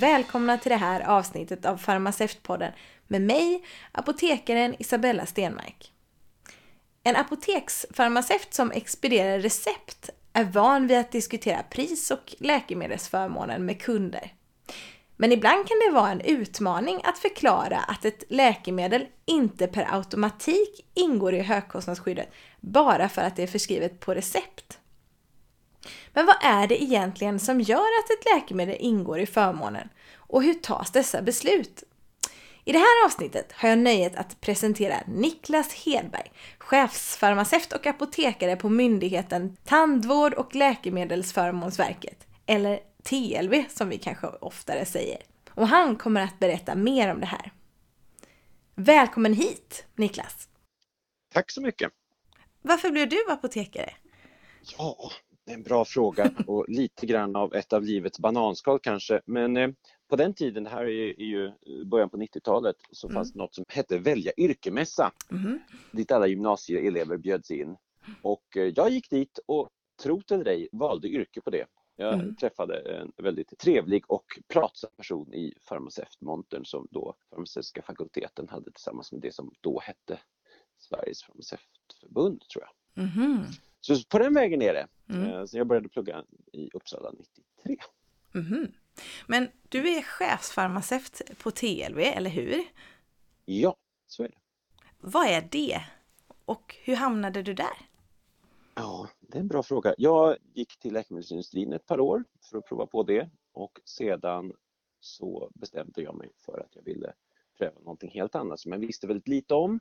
Välkomna till det här avsnittet av Farmaceutpodden med mig, apotekaren Isabella Stenmark. En apoteksfarmaceut som expedierar recept är van vid att diskutera pris och läkemedelsförmånen med kunder. Men ibland kan det vara en utmaning att förklara att ett läkemedel inte per automatik ingår i högkostnadsskyddet bara för att det är förskrivet på recept. Men vad är det egentligen som gör att ett läkemedel ingår i förmånen? Och hur tas dessa beslut? I det här avsnittet har jag nöjet att presentera Niklas Hedberg, chefsfarmaceut och apotekare på myndigheten Tandvård och läkemedelsförmånsverket, eller TLV som vi kanske oftare säger. Och han kommer att berätta mer om det här. Välkommen hit Niklas! Tack så mycket! Varför blev du apotekare? Ja, en bra fråga och lite grann av ett av livets bananskal kanske. Men eh, på den tiden, det här är, är ju början på 90-talet, så fanns det något som hette Välja yrkemässa. Mm. Dit alla gymnasieelever bjöds in. Och eh, jag gick dit och trot eller ej valde yrke på det. Jag Mm. träffade en väldigt trevlig och pratsam person i farmaceutmontern som då farmaceutiska fakulteten hade tillsammans med det som då hette Sveriges farmaceutförbund tror jag. Mhm. Så på den vägen är det. Mm. Eh, Så jag började plugga i Uppsala 93. Mhm. Men du är chefsfarmaceut på TLV, eller hur? Ja, så är det. Vad är det? Och hur hamnade du där? Ja, det är en bra fråga. Jag gick till läkemedelsindustrin ett par år för att prova på det och sedan så bestämde jag mig för att jag ville pröva någonting helt annat som jag visste väldigt lite om.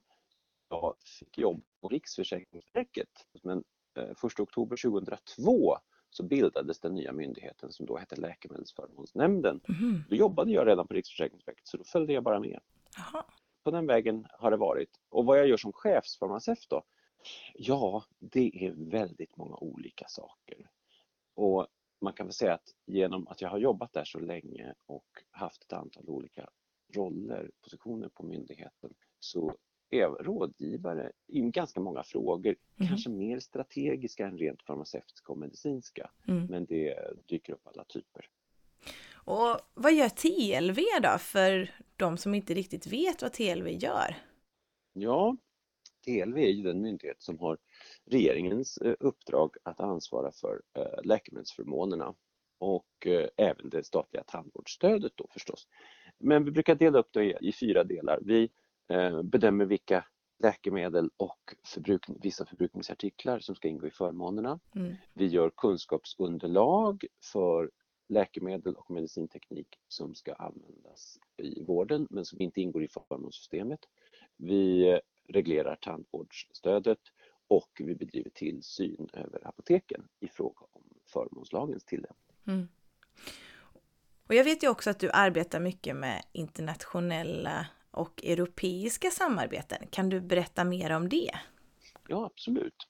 Jag fick jobb på Riksförsäkringsverket men eh, 1 oktober 2002 så bildades den nya myndigheten som då hette Läkemedelsförmånsnämnden. Mhm. Då jobbade jag redan på Riksförsäkringsverket så då följde jag bara med. Jaha. på den vägen har det varit. Och vad jag gör som chefsfarmaceut då? Ja, det är väldigt många olika saker. Och man kan väl säga att genom att jag har jobbat där så länge och haft ett antal olika roller, positioner på myndigheten, så rådgivare i ganska många frågor, Mhm. kanske mer strategiska än rent farmaceutiska och medicinska. Mm. Men det dyker upp alla typer. Och vad gör TLV då för de som inte riktigt vet vad TLV gör? Ja, TLV är ju den myndighet som har regeringens eh, uppdrag att ansvara för eh, läkemedelsförmånerna och eh, även det statliga tandvårdsstödet då förstås. Men vi brukar dela upp det i, fyra delar. Vi bedömer vilka läkemedel och förbruk, vissa förbrukningsartiklar som ska ingå i förmånerna. Mm. Vi gör kunskapsunderlag för läkemedel och medicinteknik som ska användas i vården men som inte ingår i förmånssystemet. Vi reglerar tandvårdsstödet och vi bedriver tillsyn över apoteken i fråga om förmånslagens tillämpning. Mm. Och jag vet ju också att du arbetar mycket med internationella och europeiska samarbeten. Kan du berätta mer om det? Ja, absolut.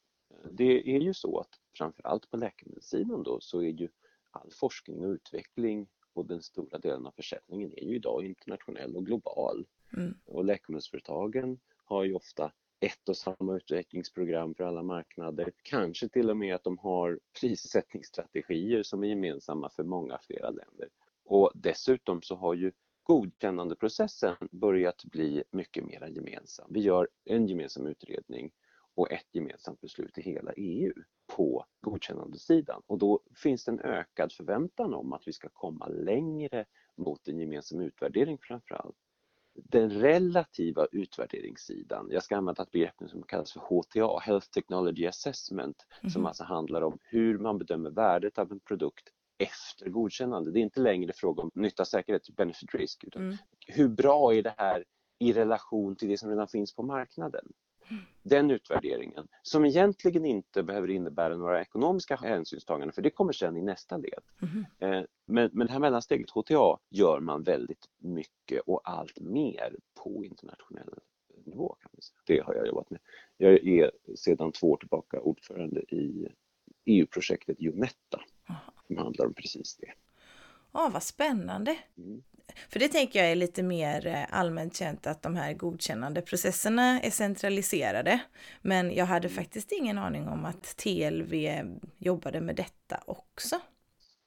Det är ju så att framförallt på läkemedelssidan då så är ju all forskning och utveckling och den stora delen av försäljningen är ju idag internationell och global. Mm. Och läkemedelsföretagen har ju ofta ett och samma utvecklingsprogram för alla marknader. Kanske till och med att de har prissättningsstrategier som är gemensamma för många flera länder. Och dessutom så har ju godkännandeprocessen börjat bli mycket mer gemensam. Vi gör en gemensam utredning och ett gemensamt beslut i hela EU på godkännandesidan och då finns det en ökad förväntan om att vi ska komma längre mot en gemensam utvärdering framför allt. Den relativa utvärderingssidan, jag ska använda ett begrepp som kallas för HTA, Health Technology Assessment, som Mhm. alltså handlar om hur man bedömer värdet av en produkt efter godkännande. Det är inte längre fråga om nytta, säkerhet, benefit, risk, utan Mm. hur bra är det här i relation till det som redan finns på marknaden? Den utvärderingen, som egentligen inte behöver innebära några ekonomiska hänsynstaganden, för det kommer sen i nästa led. Eh, Men, men det här mellansteget, HTA, gör man väldigt mycket och allt mer på internationell nivå. Kan man säga. Det har jag jobbat med. Jag är sedan två år tillbaka ordförande i EU-projektet Umetta, Aha. Som handlar om precis det. Ja, vad spännande! Mm. För det tänker jag är lite mer eh, allmänt känt att de här godkännande processerna är centraliserade. Men jag hade faktiskt ingen aning om att TLV jobbade med detta också.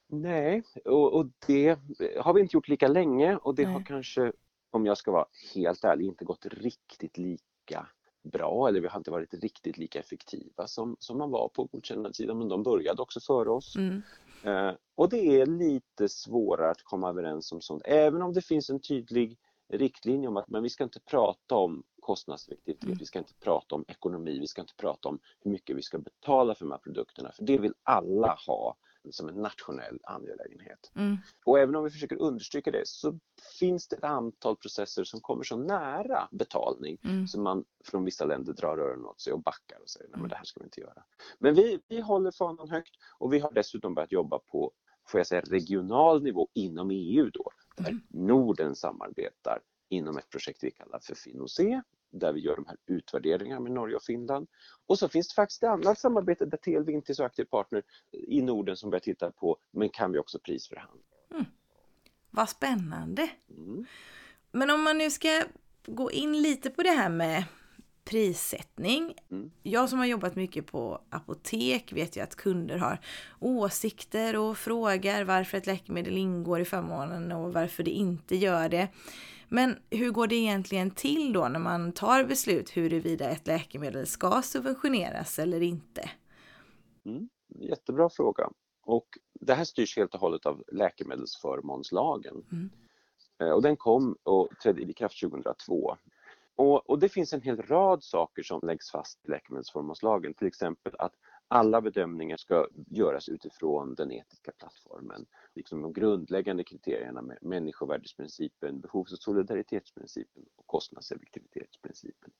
Nej, och, och, det har vi inte gjort lika länge och det Nej. har kanske, om jag ska vara helt ärlig, inte gått riktigt lika bra eller vi har inte varit riktigt lika effektiva som, som man var på godkännandesidan men de började också före oss. Mm. Eh, och det är lite svårare att komma överens om sånt, även om det finns en tydlig riktlinje om att men vi ska inte prata om kostnadseffektivitet, mm. vi ska inte prata om ekonomi, vi ska inte prata om hur mycket vi ska betala för de här produkterna, för det vill alla ha som en nationell angelägenhet. Mm. Och även om vi försöker understryka det så finns det ett antal processer som kommer så nära betalning mm. som man från vissa länder drar öronen åt sig och backar och säger nej men mm. det här ska vi inte göra. Men vi, vi håller fanan högt och vi har dessutom börjat jobba på får jag säga, regional nivå inom EU då, där mm. Norden samarbetar inom ett projekt vi kallar för FinOC där vi gör de här utvärderingarna med Norge och Finland. Och så finns det faktiskt ett annat samarbete där TLV inte är så aktiv partner i Norden som börjar titta på, men kan vi också prisförhandla? Mm. Vad spännande! Mm. Men om man nu ska gå in lite på det här med prissättning. Mm. Jag som har jobbat mycket på apotek vet ju att kunder har åsikter och frågar varför ett läkemedel ingår i förmånen och varför det inte gör det. Men hur går det egentligen till då när man tar beslut huruvida ett läkemedel ska subventioneras eller inte? Mm, jättebra fråga. Och det här styrs helt och hållet av läkemedelsförmånslagen. Mm. Eh, och den kom och trädde i kraft 2002. Och, och, det finns en hel rad saker som läggs fast i läkemedelsförmånslagen, till exempel att alla bedömningar ska göras utifrån den etiska plattformen. Liksom de grundläggande kriterierna med människovärdesprincipen, behovs och solidaritetsprincipen och kostnadseffektivitetsprincipen.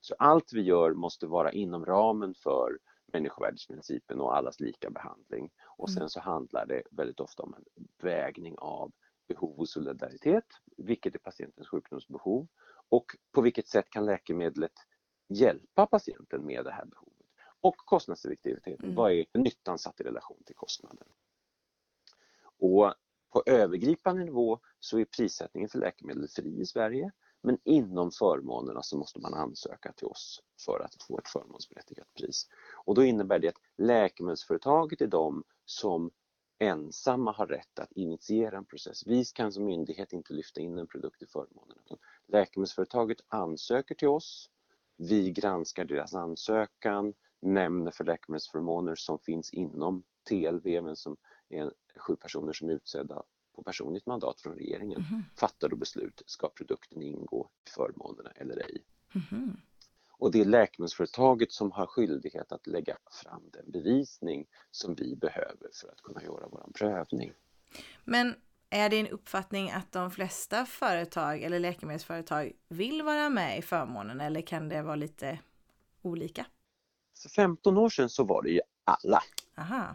Så allt vi gör måste vara inom ramen för människovärdesprincipen och allas lika behandling. Och sen mm. så handlar det väldigt ofta om en vägning av behov och solidaritet, vilket är patientens sjukdomsbehov och på vilket sätt kan läkemedlet hjälpa patienten med det här behovet och kostnadseffektiviteten. Mm. Vad är nyttan satt i relation till kostnaden? Och på övergripande nivå så är prissättningen för läkemedel fri i Sverige men inom förmånerna så måste man ansöka till oss för att få ett förmånsberättigat pris. Och då innebär det att läkemedelsföretaget är de som ensamma har rätt att initiera en process. Vi kan som myndighet inte lyfta in en produkt i förmånerna. Läkemedelsföretaget ansöker till oss, vi granskar deras ansökan, nämner för läkemedelsförmåner som finns inom TLV men som är sju personer som är utsedda på personligt mandat från regeringen mm. fattar då beslut, ska produkten ingå i förmånerna eller ej? Mm. Och det är läkemedelsföretaget som har skyldighet att lägga fram den bevisning som vi behöver för att kunna göra vår prövning. Men är det en uppfattning att de flesta företag eller läkemedelsföretag vill vara med i förmånen eller kan det vara lite olika? För 15 år sedan så var det ju alla. Aha.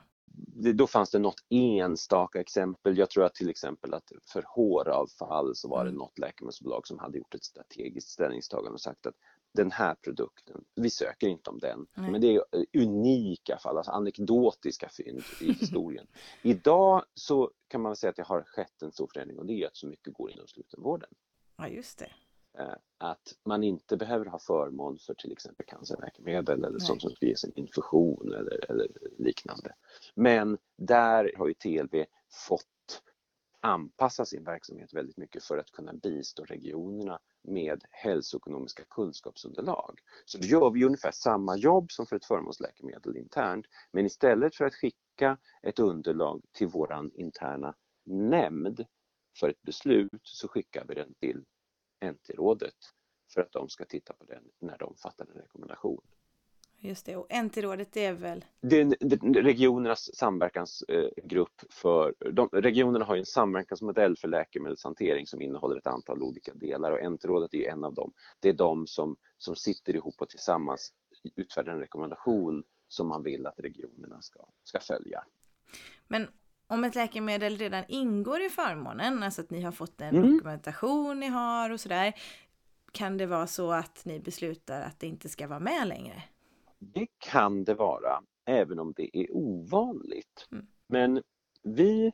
då fanns det något enstaka exempel. Jag tror att till exempel att för håravfall så var det mm. något läkemedelsbolag som hade gjort ett strategiskt ställningstagande och sagt att den här produkten, vi söker inte om den. Nej. Men det är unika fall, alltså anekdotiska fynd i historien. Idag så kan man säga att det har skett en stor förändring och det är att så mycket går inom slutenvården. Ja, just det. Eh, att man inte behöver ha förmån för till exempel cancerläkemedel eller Nej. sånt som ges en infusion eller, eller, liknande. Men där har ju TLV fått anpassa sin verksamhet väldigt mycket för att kunna bistå regionerna med hälsoekonomiska kunskapsunderlag. Så då gör vi ungefär samma jobb som för ett förmånsläkemedel internt men istället för att skicka ett underlag till våran interna nämnd för ett beslut så skickar vi den till NT-rådet för att de ska titta på den när de fattar en rekommendation. Just det, och NT-rådet är väl? Det är regionernas samverkansgrupp för, de, regionerna har en samverkansmodell för läkemedelshantering som innehåller ett antal olika delar och NT-rådet är en av dem. Det är de som, som sitter ihop och tillsammans utfärdar en rekommendation som man vill att regionerna ska, ska följa. Men om ett läkemedel redan ingår i förmånen, alltså att ni har fått en mm. dokumentation ni har och sådär, kan det vara så att ni beslutar att det inte ska vara med längre? Det kan det vara, även om det är ovanligt. Mm. Men vi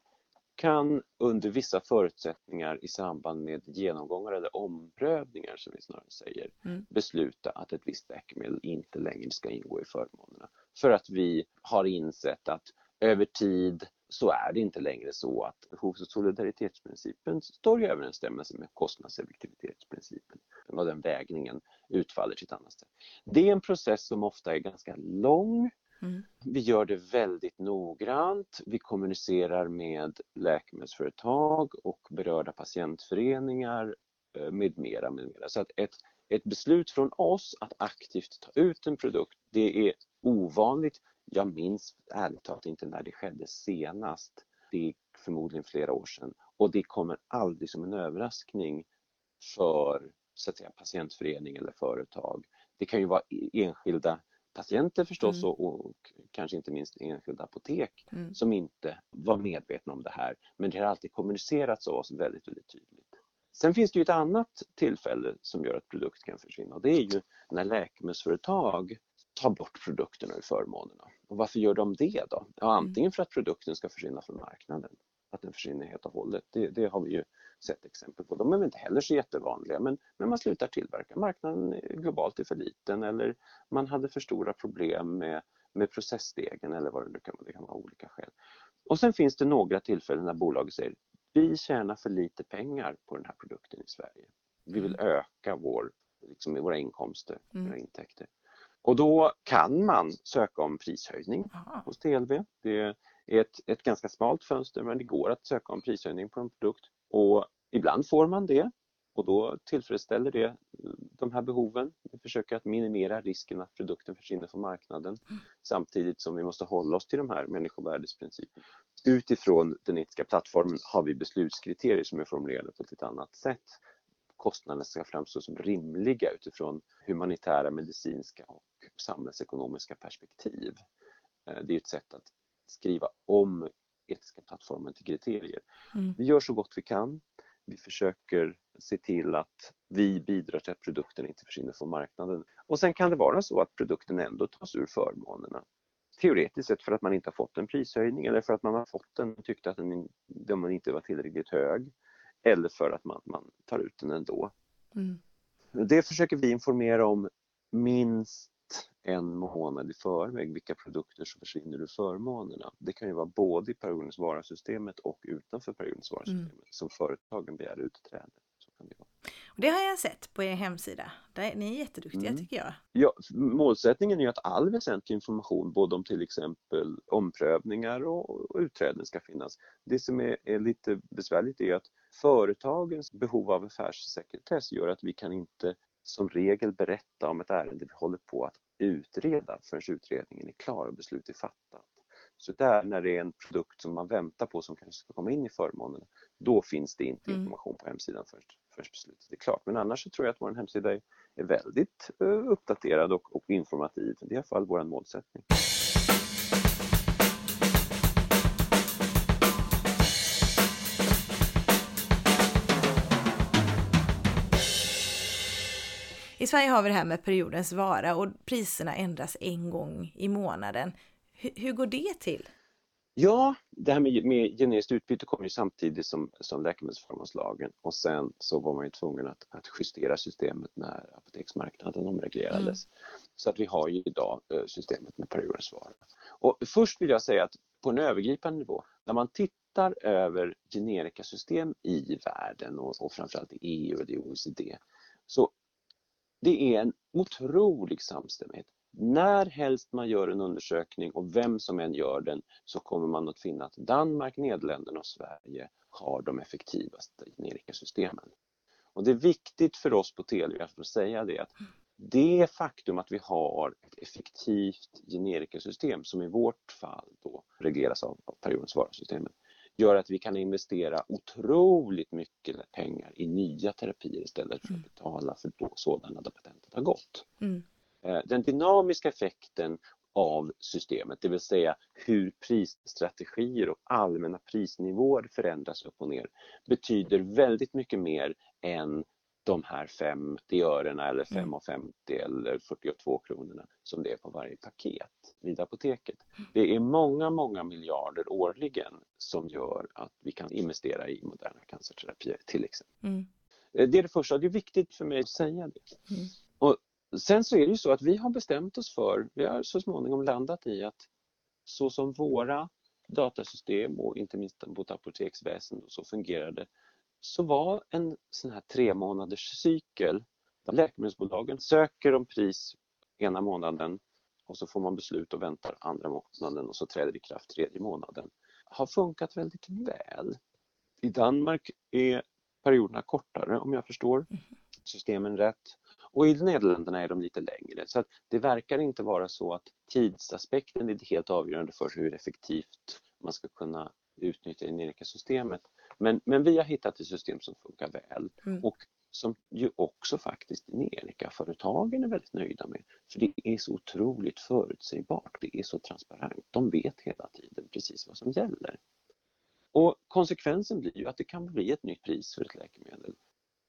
kan under vissa förutsättningar i samband med genomgångar eller omprövningar som vi snarare säger mm. besluta att ett visst läkemedel inte längre ska ingå i förmånerna. För att vi har insett att över tid så är det inte längre så att behovs och solidaritetsprincipen står i överensstämmelse med kostnadseffektivitetsprincipen. Och den vägningen utfaller till ett annat sätt. Det är en process som ofta är ganska lång. Mm. Vi gör det väldigt noggrant. Vi kommunicerar med läkemedelsföretag och berörda patientföreningar eh, med mera. Med mera. Så att ett, ett beslut från oss att aktivt ta ut en produkt, det är ovanligt. Jag minns ärligt talat inte när det skedde senast. Det är förmodligen flera år sedan och det kommer aldrig som en överraskning för så att säga, patientförening eller företag. Det kan ju vara enskilda patienter förstås mm. och, och, kanske inte minst enskilda apotek mm. som inte var medvetna om det här. Men det har alltid kommunicerats av oss väldigt, väldigt tydligt. Sen finns det ju ett annat tillfälle som gör att produkt kan försvinna och det är ju när läkemedelsföretag tar bort produkterna ur förmånerna. Och varför gör de det då? Ja, mm. antingen för att produkten ska försvinna från marknaden, att den försvinner helt och hållet. Det, det har vi ju sett exempel på. De är väl inte heller så jättevanliga men, men man slutar tillverka. Marknaden globalt är för liten eller man hade för stora problem med, med processstegen eller vad det nu kan vara. Det kan vara olika skäl. Och sen finns det några tillfällen när bolaget säger vi tjänar för lite pengar på den här produkten i Sverige. Vi vill mm. öka vår, liksom, våra inkomster, mm. våra intäkter. Och då kan man söka om prishöjning Aha. hos TLV. Det är ett, ett ganska smalt fönster men det går att söka om prishöjning på en produkt och ibland får man det och då tillfredsställer det de här behoven. Vi försöker att minimera risken att produkten försvinner från marknaden mm. samtidigt som vi måste hålla oss till de här människovärdesprinciperna. Utifrån den etiska plattformen har vi beslutskriterier som är formulerade på ett lite annat sätt. Kostnaderna ska framstå som rimliga utifrån humanitära, medicinska och samhällsekonomiska perspektiv. Eh, det är ett sätt att skriva om etiska plattformen till kriterier. Mm. Vi gör så gott vi kan. Vi försöker se till att vi bidrar till att produkten inte försvinner från marknaden. Och sen kan det vara så att produkten ändå tas ur förmånerna. Teoretiskt sett för att man inte har fått en prishöjning eller för att man har fått den och tyckte att den, den inte var tillräckligt hög. Eller för att man, man tar ut den ändå. Mm. Det försöker vi informera om minst en månad i förväg vilka produkter som försvinner ur förmånerna. Det kan ju vara både i periodens varasystemet och utanför periodens varasystemet mm. som företagen begär utträde. Så kan det, vara. det har jag sett på er hemsida. Ni är jätteduktiga mm. tycker jag. Ja, målsättningen är att all väsentlig information, både om till exempel omprövningar och, och utträden ska finnas. Det som är, är lite besvärligt är att företagens behov av affärssekretess gör att vi kan inte som regel berätta om ett ärende vi håller på att utreda förrän utredningen är klar och beslut är fattat. Så där när det är en produkt som man väntar på som kanske ska komma in i förmånerna, då finns det inte mm. information på hemsidan förrän, förrän beslutet är klart. Men annars så tror jag att vår hemsida är, är väldigt uh, uppdaterad och, och informativ. Det är i alla fall vår målsättning. I Sverige har vi det här med periodens vara och priserna ändras en gång i månaden. H hur går det till? Ja, det här med, med generiskt utbyte kom ju samtidigt som, som läkemedelsförmånslagen och sen så var man ju tvungen att, att justera systemet när apoteksmarknaden omreglerades. Mm. Så att vi har ju idag eh, systemet med periodens vara. Och först vill jag säga att på en övergripande nivå, när man tittar över generikasystem i världen och, och framförallt i EU och i OECD så det är en otrolig samstämmighet. När helst man gör en undersökning och vem som än gör den så kommer man att finna att Danmark, Nederländerna och Sverige har de effektivaste generikasystemen. Och det är viktigt för oss på Telia att säga det att det faktum att vi har ett effektivt generikasystem som i vårt fall då regleras av, av periodens varusystemet gör att vi kan investera otroligt mycket pengar i nya terapier istället för att mm. betala för sådana där patentet har gått. Mm. Eh, den dynamiska effekten av systemet, det vill säga hur prisstrategier och allmänna prisnivåer förändras upp och ner, betyder väldigt mycket mer än de här 50 örena eller 5,50 mm. eller 42 kronorna som det är på varje paket vid apoteket. Mm. Det är många, många miljarder årligen som gör att vi kan investera i moderna cancerterapier till exempel. Mm. Eh, det är det första, det är viktigt för mig att säga det. Mm. Och sen så är det ju så att vi har bestämt oss för, vi har så småningom landat i att så som våra datasystem och inte minst vårt apoteksväsende och så fungerade så var en sån här tre månaders cykel där läkemedelsbolagen söker om pris ena månaden och så får man beslut och väntar andra månaden och så träder det i kraft tredje månaden. Har funkat väldigt väl. I Danmark är perioderna kortare om jag förstår mm. systemen rätt. Och i Nederländerna är de lite längre. Så att det verkar inte vara så att tidsaspekten är helt avgörande för hur effektivt man ska kunna utnyttja generikasystemet. Men, men vi har hittat ett system som funkar väl mm. och som ju också faktiskt generikaföretagen är väldigt nöjda med. För det är så otroligt förutsägbart, det är så transparent. De vet hela tiden precis vad som gäller. Och konsekvensen blir ju att det kan bli ett nytt pris för ett läkemedel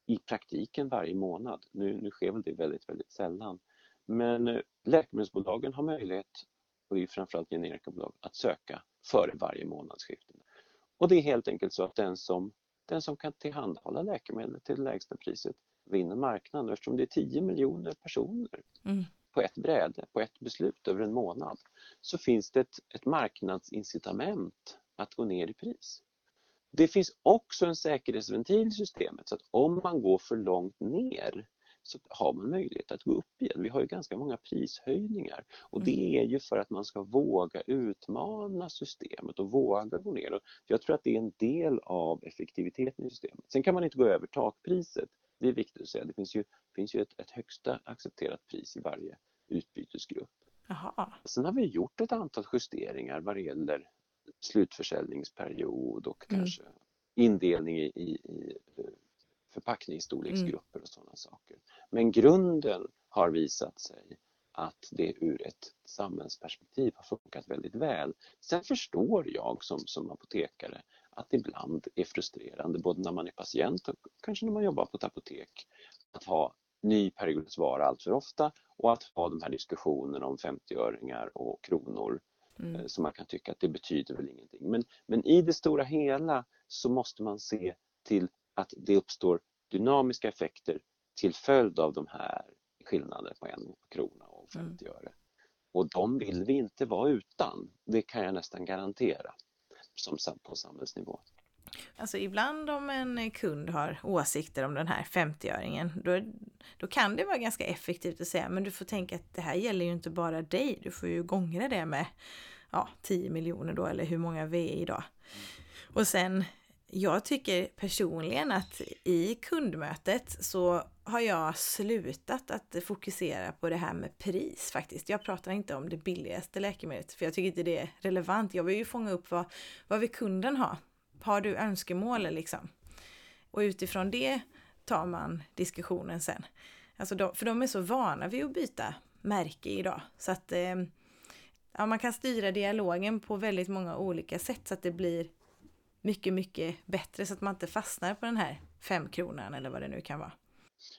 i praktiken varje månad. Nu, nu sker väl det väldigt, väldigt sällan. Men eh, läkemedelsbolagen har möjlighet, och det är framförallt generikabolag, att söka före varje månadsskifte. Och det är helt enkelt så att den som, den som kan tillhandahålla läkemedel till det lägsta priset vinner marknaden. Eftersom det är 10 miljoner personer mm. på ett bräde, på ett beslut över en månad, så finns det ett, ett marknadsincitament att gå ner i pris. Det finns också en säkerhetsventil i systemet så att om man går för långt ner så har man möjlighet att gå upp igen. Vi har ju ganska många prishöjningar och det mm. är ju för att man ska våga utmana systemet och våga gå ner. Jag tror att det är en del av effektiviteten i systemet. Sen kan man inte gå över takpriset. Det är viktigt att säga. Det finns ju, finns ju ett, ett högsta accepterat pris i varje utbytesgrupp. Aha. Sen har vi gjort ett antal justeringar vad det gäller slutförsäljningsperiod och mm. kanske indelning i, i, i förpackningsstorleksgrupper och sådana saker. Men grunden har visat sig att det ur ett samhällsperspektiv har funkat väldigt väl. Sen förstår jag som, som apotekare att det ibland är frustrerande både när man är patient och kanske när man jobbar på ett apotek att ha ny periodisk vara allt för ofta och att ha de här diskussionerna om 50-öringar och kronor mm. Eh, som man kan tycka att det betyder väl ingenting. Men, men i det stora hela så måste man se till att det uppstår dynamiska effekter till följd av de här skillnaderna på en krona och 50 mm. öre. Och de vill vi inte vara utan, det kan jag nästan garantera som på samhällsnivå. Alltså ibland om en kund har åsikter om den här 50-öringen, då, då kan det vara ganska effektivt att säga, men du får tänka att det här gäller ju inte bara dig, du får ju gångra det med ja, 10 miljoner då, eller hur många vi är idag. Och sen jag tycker personligen att i kundmötet så har jag slutat att fokusera på det här med pris faktiskt. Jag pratar inte om det billigaste läkemedlet för jag tycker inte det är relevant. Jag vill ju fånga upp vad, vad vill kunden ha? Har du önskemål liksom? Och utifrån det tar man diskussionen sen. Alltså de, för de är så vana vid att byta märke idag så att eh, ja, man kan styra dialogen på väldigt många olika sätt så att det blir mycket, mycket bättre så att man inte fastnar på den här femkronan eller vad det nu kan vara.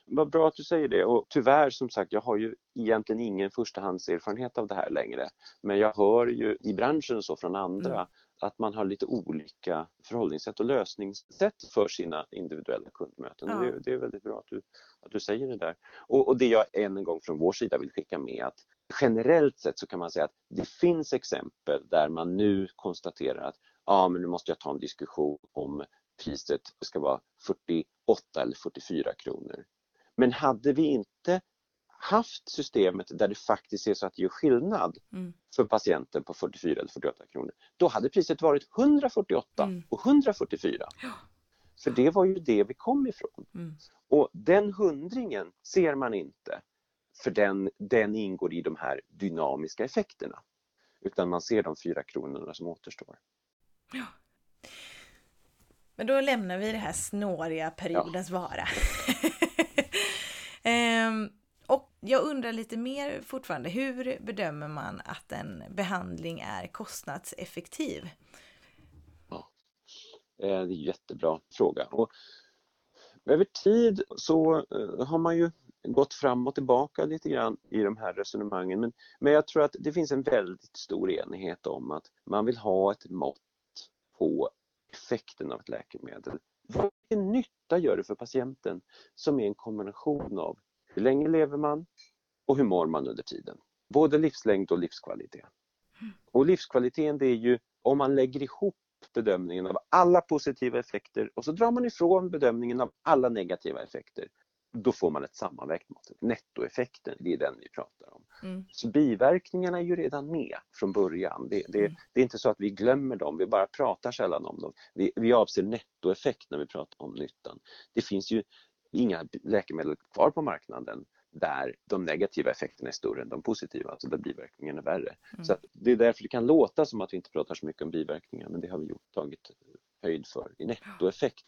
Vad bra att du säger det och tyvärr som sagt jag har ju egentligen ingen förstahandserfarenhet av det här längre. Men jag hör ju i branschen så från andra mm. att man har lite olika förhållningssätt och lösningssätt för sina individuella kundmöten. Ja. Det, det, är väldigt bra att du, att du säger det där. Och, och det jag än en gång från vår sida vill skicka med att generellt sett så kan man säga att det finns exempel där man nu konstaterar att ja men nu måste jag ta en diskussion om priset ska vara 48 eller 44 kronor. Men hade vi inte haft systemet där det faktiskt är så att det gör skillnad mm. för patienten på 44 eller 48 kronor, då hade priset varit 148 mm. och 144. Ja. För det var ju det vi kom ifrån. Mm. Och den hundringen ser man inte för den, den ingår i de här dynamiska effekterna. Utan man ser de fyra kronorna som återstår. Ja. Men då lämnar vi det här snåriga periodens ja. vara. ehm, och jag undrar lite mer fortfarande, hur bedömer man att en behandling är kostnadseffektiv? Ja, eh, det är en jättebra fråga. Och över tid så eh, har man ju gått fram och tillbaka lite grann i de här resonemangen. Men, men jag tror att det finns en väldigt stor enighet om att man vill ha ett mått på effekten av ett läkemedel. Vilken nytta gör det för patienten som är en kombination av hur länge lever man och hur mår man under tiden? Både livslängd och livskvalitet. Och livskvaliteten det är ju om man lägger ihop bedömningen av alla positiva effekter och så drar man ifrån bedömningen av alla negativa effekter. Då får man ett sammanvägt mått, nettoeffekten, det är den vi pratar om. Mm. Så biverkningarna är ju redan med från början. Det, det, mm. det, är inte så att vi glömmer dem, vi bara pratar sällan om dem. Vi, vi avser nettoeffekt när vi pratar om nyttan. Det finns ju inga läkemedel kvar på marknaden där de negativa effekterna är större än de positiva, alltså där biverkningarna är värre. Mm. Så det är därför det kan låta som att vi inte pratar så mycket om biverkningar, men det har vi gjort, tagit höjd för i nettoeffekt.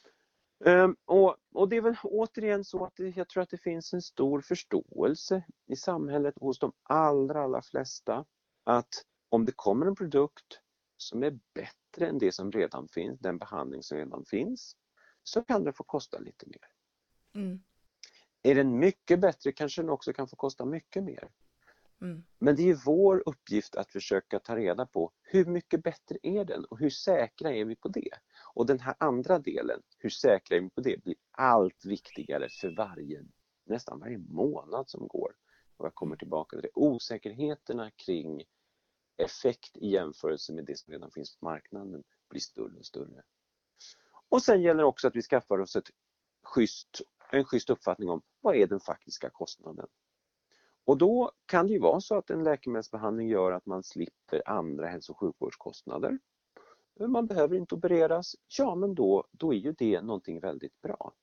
Um, och, och, det är väl återigen så att jag tror att det finns en stor förståelse i samhället hos de allra, allra flesta att om det kommer en produkt som är bättre än det som redan finns, den behandling som redan finns, så kan det få kosta lite mer. Mm. Är den mycket bättre kanske den också kan få kosta mycket mer. Mm. Men det är vår uppgift att försöka ta reda på hur mycket bättre är den och hur säkra är vi på det? Och den här andra delen, hur säkra är vi på det, blir allt viktigare för varje, nästan varje månad som går. Och jag kommer tillbaka till det. Osäkerheterna kring effekt i jämförelse med det som redan finns på marknaden blir större och större. Och sen gäller det också att vi skaffar oss ett schysst en schysst uppfattning om vad är den faktiska kostnaden. Och då kan det ju vara så att en läkemedelsbehandling gör att man slipper andra hälso och sjukvårdskostnader. Man behöver inte opereras. Ja, men då, då är ju det någonting väldigt bra.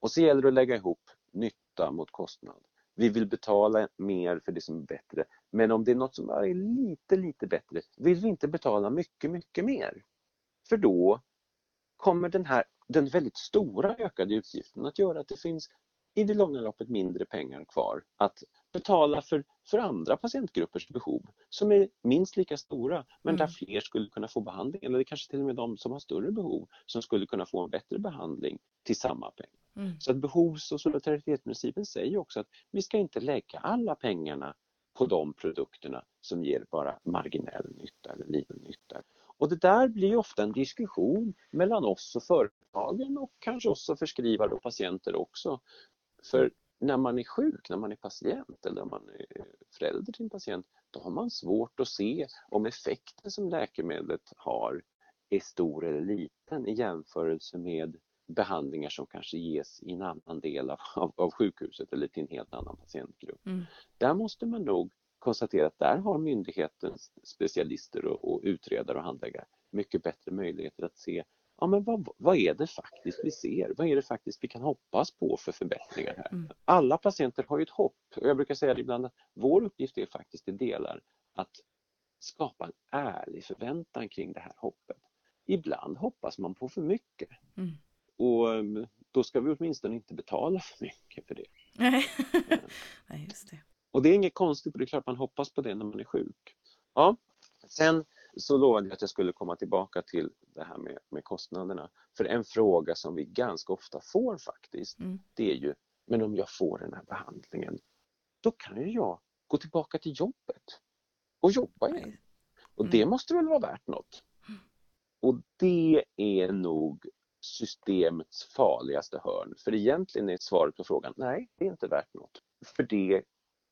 Och så gäller det att lägga ihop nytta mot kostnad. Vi vill betala mer för det som är bättre. Men om det är något som är lite, lite bättre vill vi inte betala mycket, mycket mer. För då kommer den här den väldigt stora ökade utgiften att göra att det finns i det långa loppet mindre pengar kvar att betala för, för andra patientgruppers behov som är minst lika stora men mm. där fler skulle kunna få behandling eller kanske till och med de som har större behov som skulle kunna få en bättre behandling till samma pengar. Mm. Så att behovs och solidaritetsprincipen säger också att vi ska inte lägga alla pengarna på de produkterna som ger bara marginell nytta eller liten nytta. Och det där blir ofta en diskussion mellan oss och företagen och kanske också förskrivare och patienter också. För när man är sjuk, när man är patient eller när man är förälder till en patient, då har man svårt att se om effekten som läkemedlet har är stor eller liten i jämförelse med behandlingar som kanske ges i en annan del av, av, av sjukhuset eller till en helt annan patientgrupp. Mm. Där måste man nog konstatera att där har myndighetens specialister och, och utredare och handläggare mycket bättre möjligheter att se ja, men vad, vad är det faktiskt vi ser? Vad är det faktiskt vi kan hoppas på för förbättringar här? Mm. Alla patienter har ju ett hopp och jag brukar säga det ibland att vår uppgift är faktiskt i delar att skapa en ärlig förväntan kring det här hoppet. Ibland hoppas man på för mycket. Mm. Och mm, då ska vi åtminstone inte betala för mycket för det. Nej, Nej just det. Och det är inget konstigt, för det är klart man hoppas på det när man är sjuk. Ja. Sen så lovade jag att jag skulle komma tillbaka till det här med, med kostnaderna. För en fråga som vi ganska ofta får faktiskt, mm. det är ju, men om jag får den här behandlingen, då kan ju jag gå tillbaka till jobbet och jobba igen. Och mm. det måste väl vara värt något? Och det är nog systemets farligaste hörn. För egentligen är svaret på frågan, nej, det är inte värt något. För det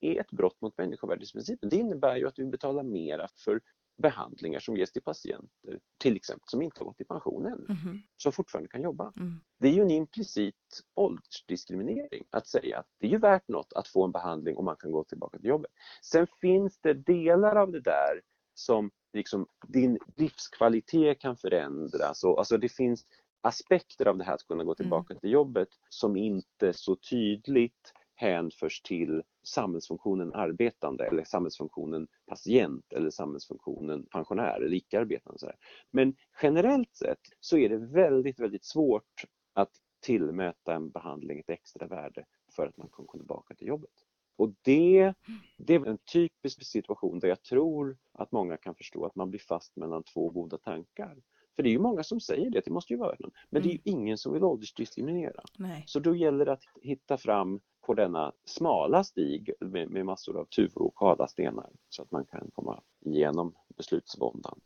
är ett brott mot människovärdesprincipen. Det innebär ju att vi betalar mera för behandlingar som ges till patienter, till exempel som inte har gått i pension än, mm. som fortfarande kan jobba. Mm. Det är ju en implicit åldersdiskriminering att säga att det är ju värt något att få en behandling och man kan gå tillbaka till jobbet. Sen finns det delar av det där som liksom din livskvalitet kan förändras och alltså det finns aspekter av det här att kunna gå tillbaka mm. till jobbet som inte så tydligt hänförs till samhällsfunktionen arbetande eller samhällsfunktionen patient eller samhällsfunktionen pensionär eller icke-arbetande. Men generellt sett så är det väldigt, väldigt svårt att tillmäta en behandling ett extra värde för att man kan komma tillbaka till jobbet. Och det, det är en typisk situation där jag tror att många kan förstå att man blir fast mellan två goda tankar. För det är ju många som säger det, det måste ju vara någon. Men mm. det är ju mm. ingen som vill åldersdiskriminera. Nej. Så då gäller det att hitta fram på denna smala stig med, med massor av tuvor och kala stenar så att man kan komma igenom beslutsvåndan.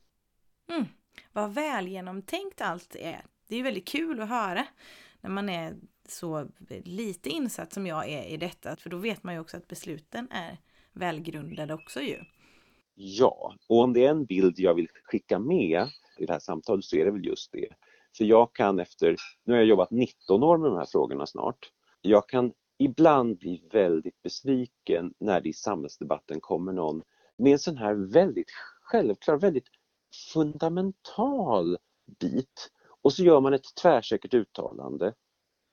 Mm. Vad väl genomtänkt allt är. Det är väldigt kul att höra när man är så lite insatt som jag är i detta. För då vet man ju också att besluten är välgrundade också ju. Ja, och om det är en bild jag vill skicka med i det här samtalet så är det väl just det. För jag kan efter, nu har jag jobbat 19 år med de här frågorna snart, jag kan ibland blir väldigt besviken när det i samhällsdebatten kommer någon med en sån här väldigt självklar, väldigt fundamental bit och så gör man ett tvärsäkert uttalande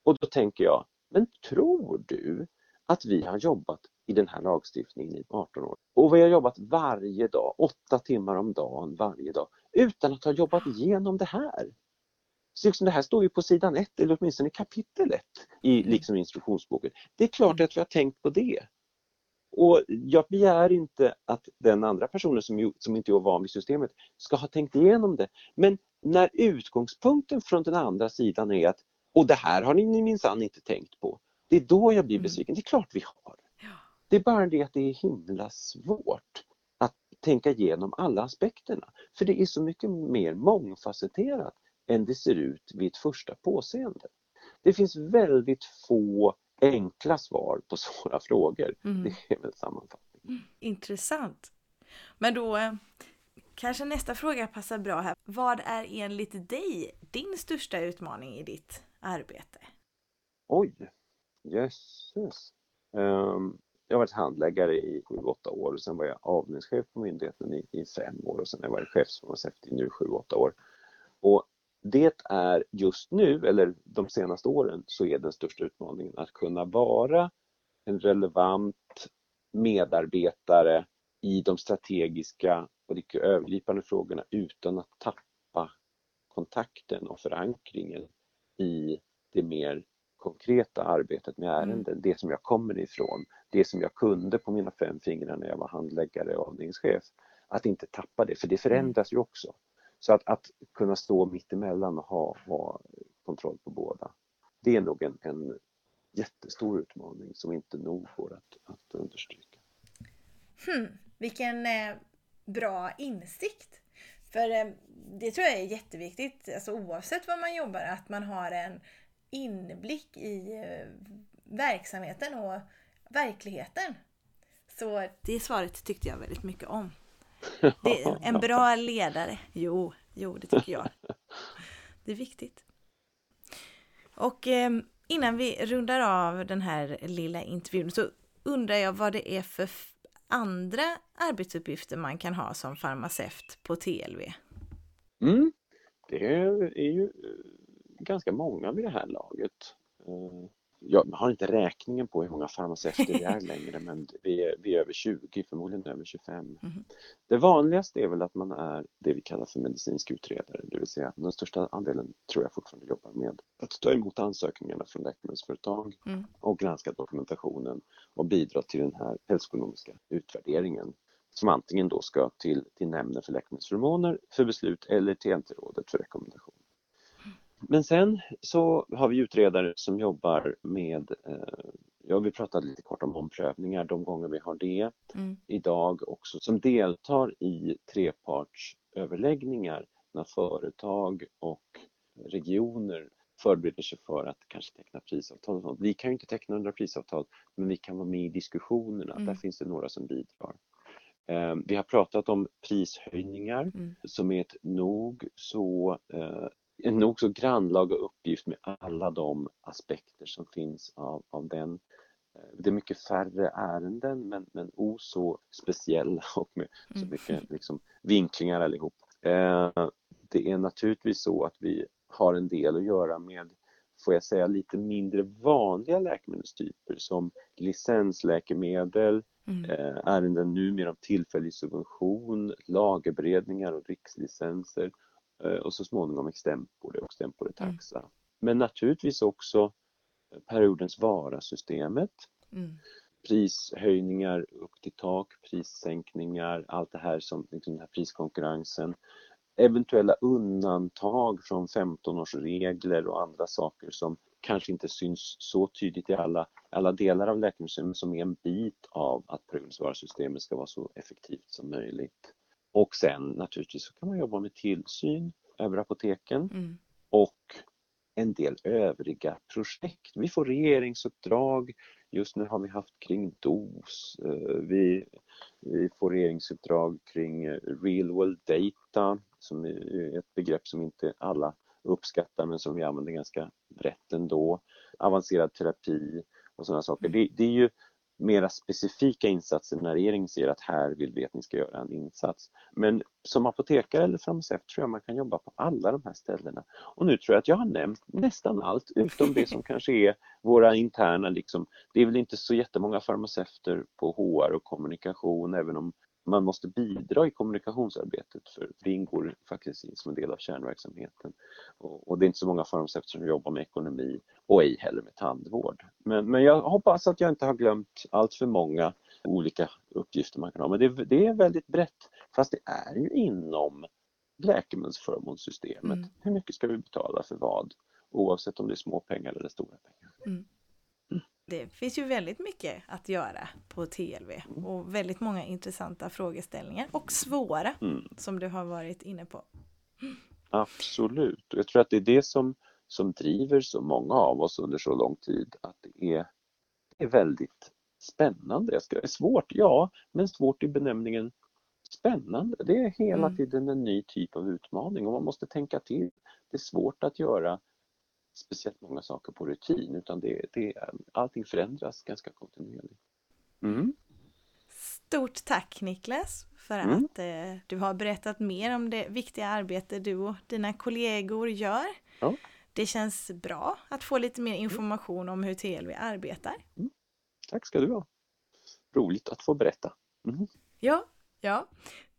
och då tänker jag, men tror du att vi har jobbat i den här lagstiftningen i 18 år och vi har jobbat varje dag, åtta timmar om dagen varje dag utan att ha jobbat igenom det här? Så liksom det här står ju på sidan ett eller åtminstone i kapitel ett i mm. liksom instruktionsboken. Det är klart att vi har tänkt på det. Och jag begär inte att den andra personen som, som inte är van vid systemet ska ha tänkt igenom det. Men när utgångspunkten från den andra sidan är att och det här har ni minsann inte tänkt på. Det är då jag blir mm. besviken. Det är klart vi har. Det är bara det att det är himla svårt att tänka igenom alla aspekterna. För det är så mycket mer mångfacetterat än det ser ut vid ett första påseende. Det finns väldigt få enkla svar på svåra frågor. Mm. Det är väl sammanfattningen. Mm. Intressant. Men då eh, kanske nästa fråga passar bra här. Vad är enligt dig din största utmaning i ditt arbete? Oj, jösses. Um, jag har varit handläggare i 7-8 år och sen var jag avdelningschef på myndigheten i, i fem år och sen har jag varit chefsfarmaceut i nu 7-8 år. Och det är just nu, eller de senaste åren, så är den största utmaningen att kunna vara en relevant medarbetare i de strategiska och de övergripande frågorna utan att tappa kontakten och förankringen i det mer konkreta arbetet med mm. ärenden, mm. det som jag kommer ifrån, det som jag kunde på mina fem fingrar när jag var handläggare och avdelningschef. Att inte tappa det, för det förändras ju också. Så att, att kunna stå mitt emellan och ha, ha kontroll på båda, det är nog en, en jättestor utmaning som inte nog går att, att understryka. Hmm, vilken eh, bra insikt! För eh, det tror jag är jätteviktigt, alltså oavsett var man jobbar, att man har en inblick i eh, verksamheten och verkligheten. Så det svaret tyckte jag väldigt mycket om. Det är en bra ledare. Jo, jo, det tycker jag. Det är viktigt. Och eh, innan vi rundar av den här lilla intervjun så undrar jag vad det är för andra arbetsuppgifter man kan ha som farmaceut på TLV? Mm. Det är ju eh, ganska många vid det här laget. Jag har inte räkningen på hur många farmaceuter vi är längre men vi är, vi är över 20, förmodligen över 25. Mm. Det vanligaste är väl att man är det vi kallar för medicinsk utredare, det vill säga den största andelen tror jag fortfarande jobbar med att ta emot ansökningarna från läkemedelsföretag mm. och granska dokumentationen och bidra till den här hälsoekonomiska utvärderingen som antingen då ska till, till nämnden för läkemedelsförmåner för beslut eller till NT-rådet för rekommendation. Men sen så har vi utredare som jobbar med, eh, ja vi pratade lite kort om omprövningar de gånger vi har det mm. idag också, som deltar i trepartsöverläggningar när företag och regioner förbereder sig för att kanske teckna prisavtal. Och sånt. Vi kan ju inte teckna några prisavtal men vi kan vara med i diskussionerna, mm. där finns det några som bidrar. Eh, vi har pratat om prishöjningar mm. som är ett nog så eh, en nog så grannlaga uppgift med alla de aspekter som finns av, av den. Eh, det är mycket färre ärenden men, men o så speciella och med så mm. mycket liksom, vinklingar allihop. Eh, det är naturligtvis så att vi har en del att göra med får jag säga lite mindre vanliga läkemedelstyper som licensläkemedel, mm. eh, ärenden numera om tillfällig subvention, lagerberedningar och rikslicenser och så småningom extempore och extempore taxa. Mm. Men naturligtvis också periodens vara-systemet. Mm. Prishöjningar upp till tak, prissänkningar, allt det här som liksom den här priskonkurrensen. Eventuella undantag från 15-årsregler och andra saker som kanske inte syns så tydligt i alla, alla delar av läkemedelssystemet som är en bit av att periodens vara-systemet ska vara så effektivt som möjligt. Och sen naturligtvis så kan man jobba med tillsyn över apoteken mm. och en del övriga projekt. Vi får regeringsuppdrag, just nu har vi haft kring DOS, eh, vi, vi får regeringsuppdrag kring eh, real world data som är ett begrepp som inte alla uppskattar men som vi använder ganska brett ändå. Avancerad terapi och sådana saker. Det, det är ju mera specifika insatser när regeringen säger att här vill vi att ni ska göra en insats. Men som apotekare eller farmaceut tror jag man kan jobba på alla de här ställena. Och nu tror jag att jag har nämnt nästan allt utom det som kanske är våra interna liksom. Det är väl inte så jättemånga farmaceuter på HR och kommunikation även om man måste bidra i kommunikationsarbetet för det ingår faktiskt som en del av kärnverksamheten. Och, det är inte så många farmaceuter som jobbar med ekonomi och ej heller med tandvård. Men, men jag hoppas att jag inte har glömt allt för många olika uppgifter man kan ha. Men det, det är väldigt brett fast det är ju inom läkemedelsförmånssystemet. Mm. Hur mycket ska vi betala för vad? Oavsett om det är små pengar eller stora pengar. Mm det finns ju väldigt mycket att göra på TLV och väldigt många intressanta frågeställningar och svåra mm. som du har varit inne på. Absolut, jag tror att det är det som, som driver så många av oss under så lång tid att det är, det är väldigt spännande. Jag ska, svårt, ja, men svårt i benämningen spännande. Det är hela mm. tiden en ny typ av utmaning och man måste tänka till. Det är svårt att göra speciellt många saker på rutin utan det, det, allting förändras ganska kontinuerligt. Mm. Stort tack Niklas för mm. att eh, du har berättat mer om det viktiga arbete du och dina kollegor gör. Ja. Det känns bra att få lite mer information om hur TLV arbetar. Mm. Tack ska du ha. Roligt att få berätta. Mm. Ja, ja.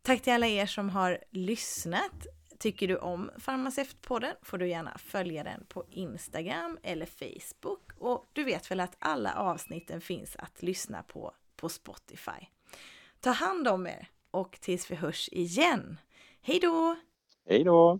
Tack till alla er som har lyssnat. Tycker du om Farmaceutpodden får du gärna följa den på Instagram eller Facebook och du vet väl att alla avsnitten finns att lyssna på på Spotify. Ta hand om er och tills vi hörs igen. Hej då! Hej då!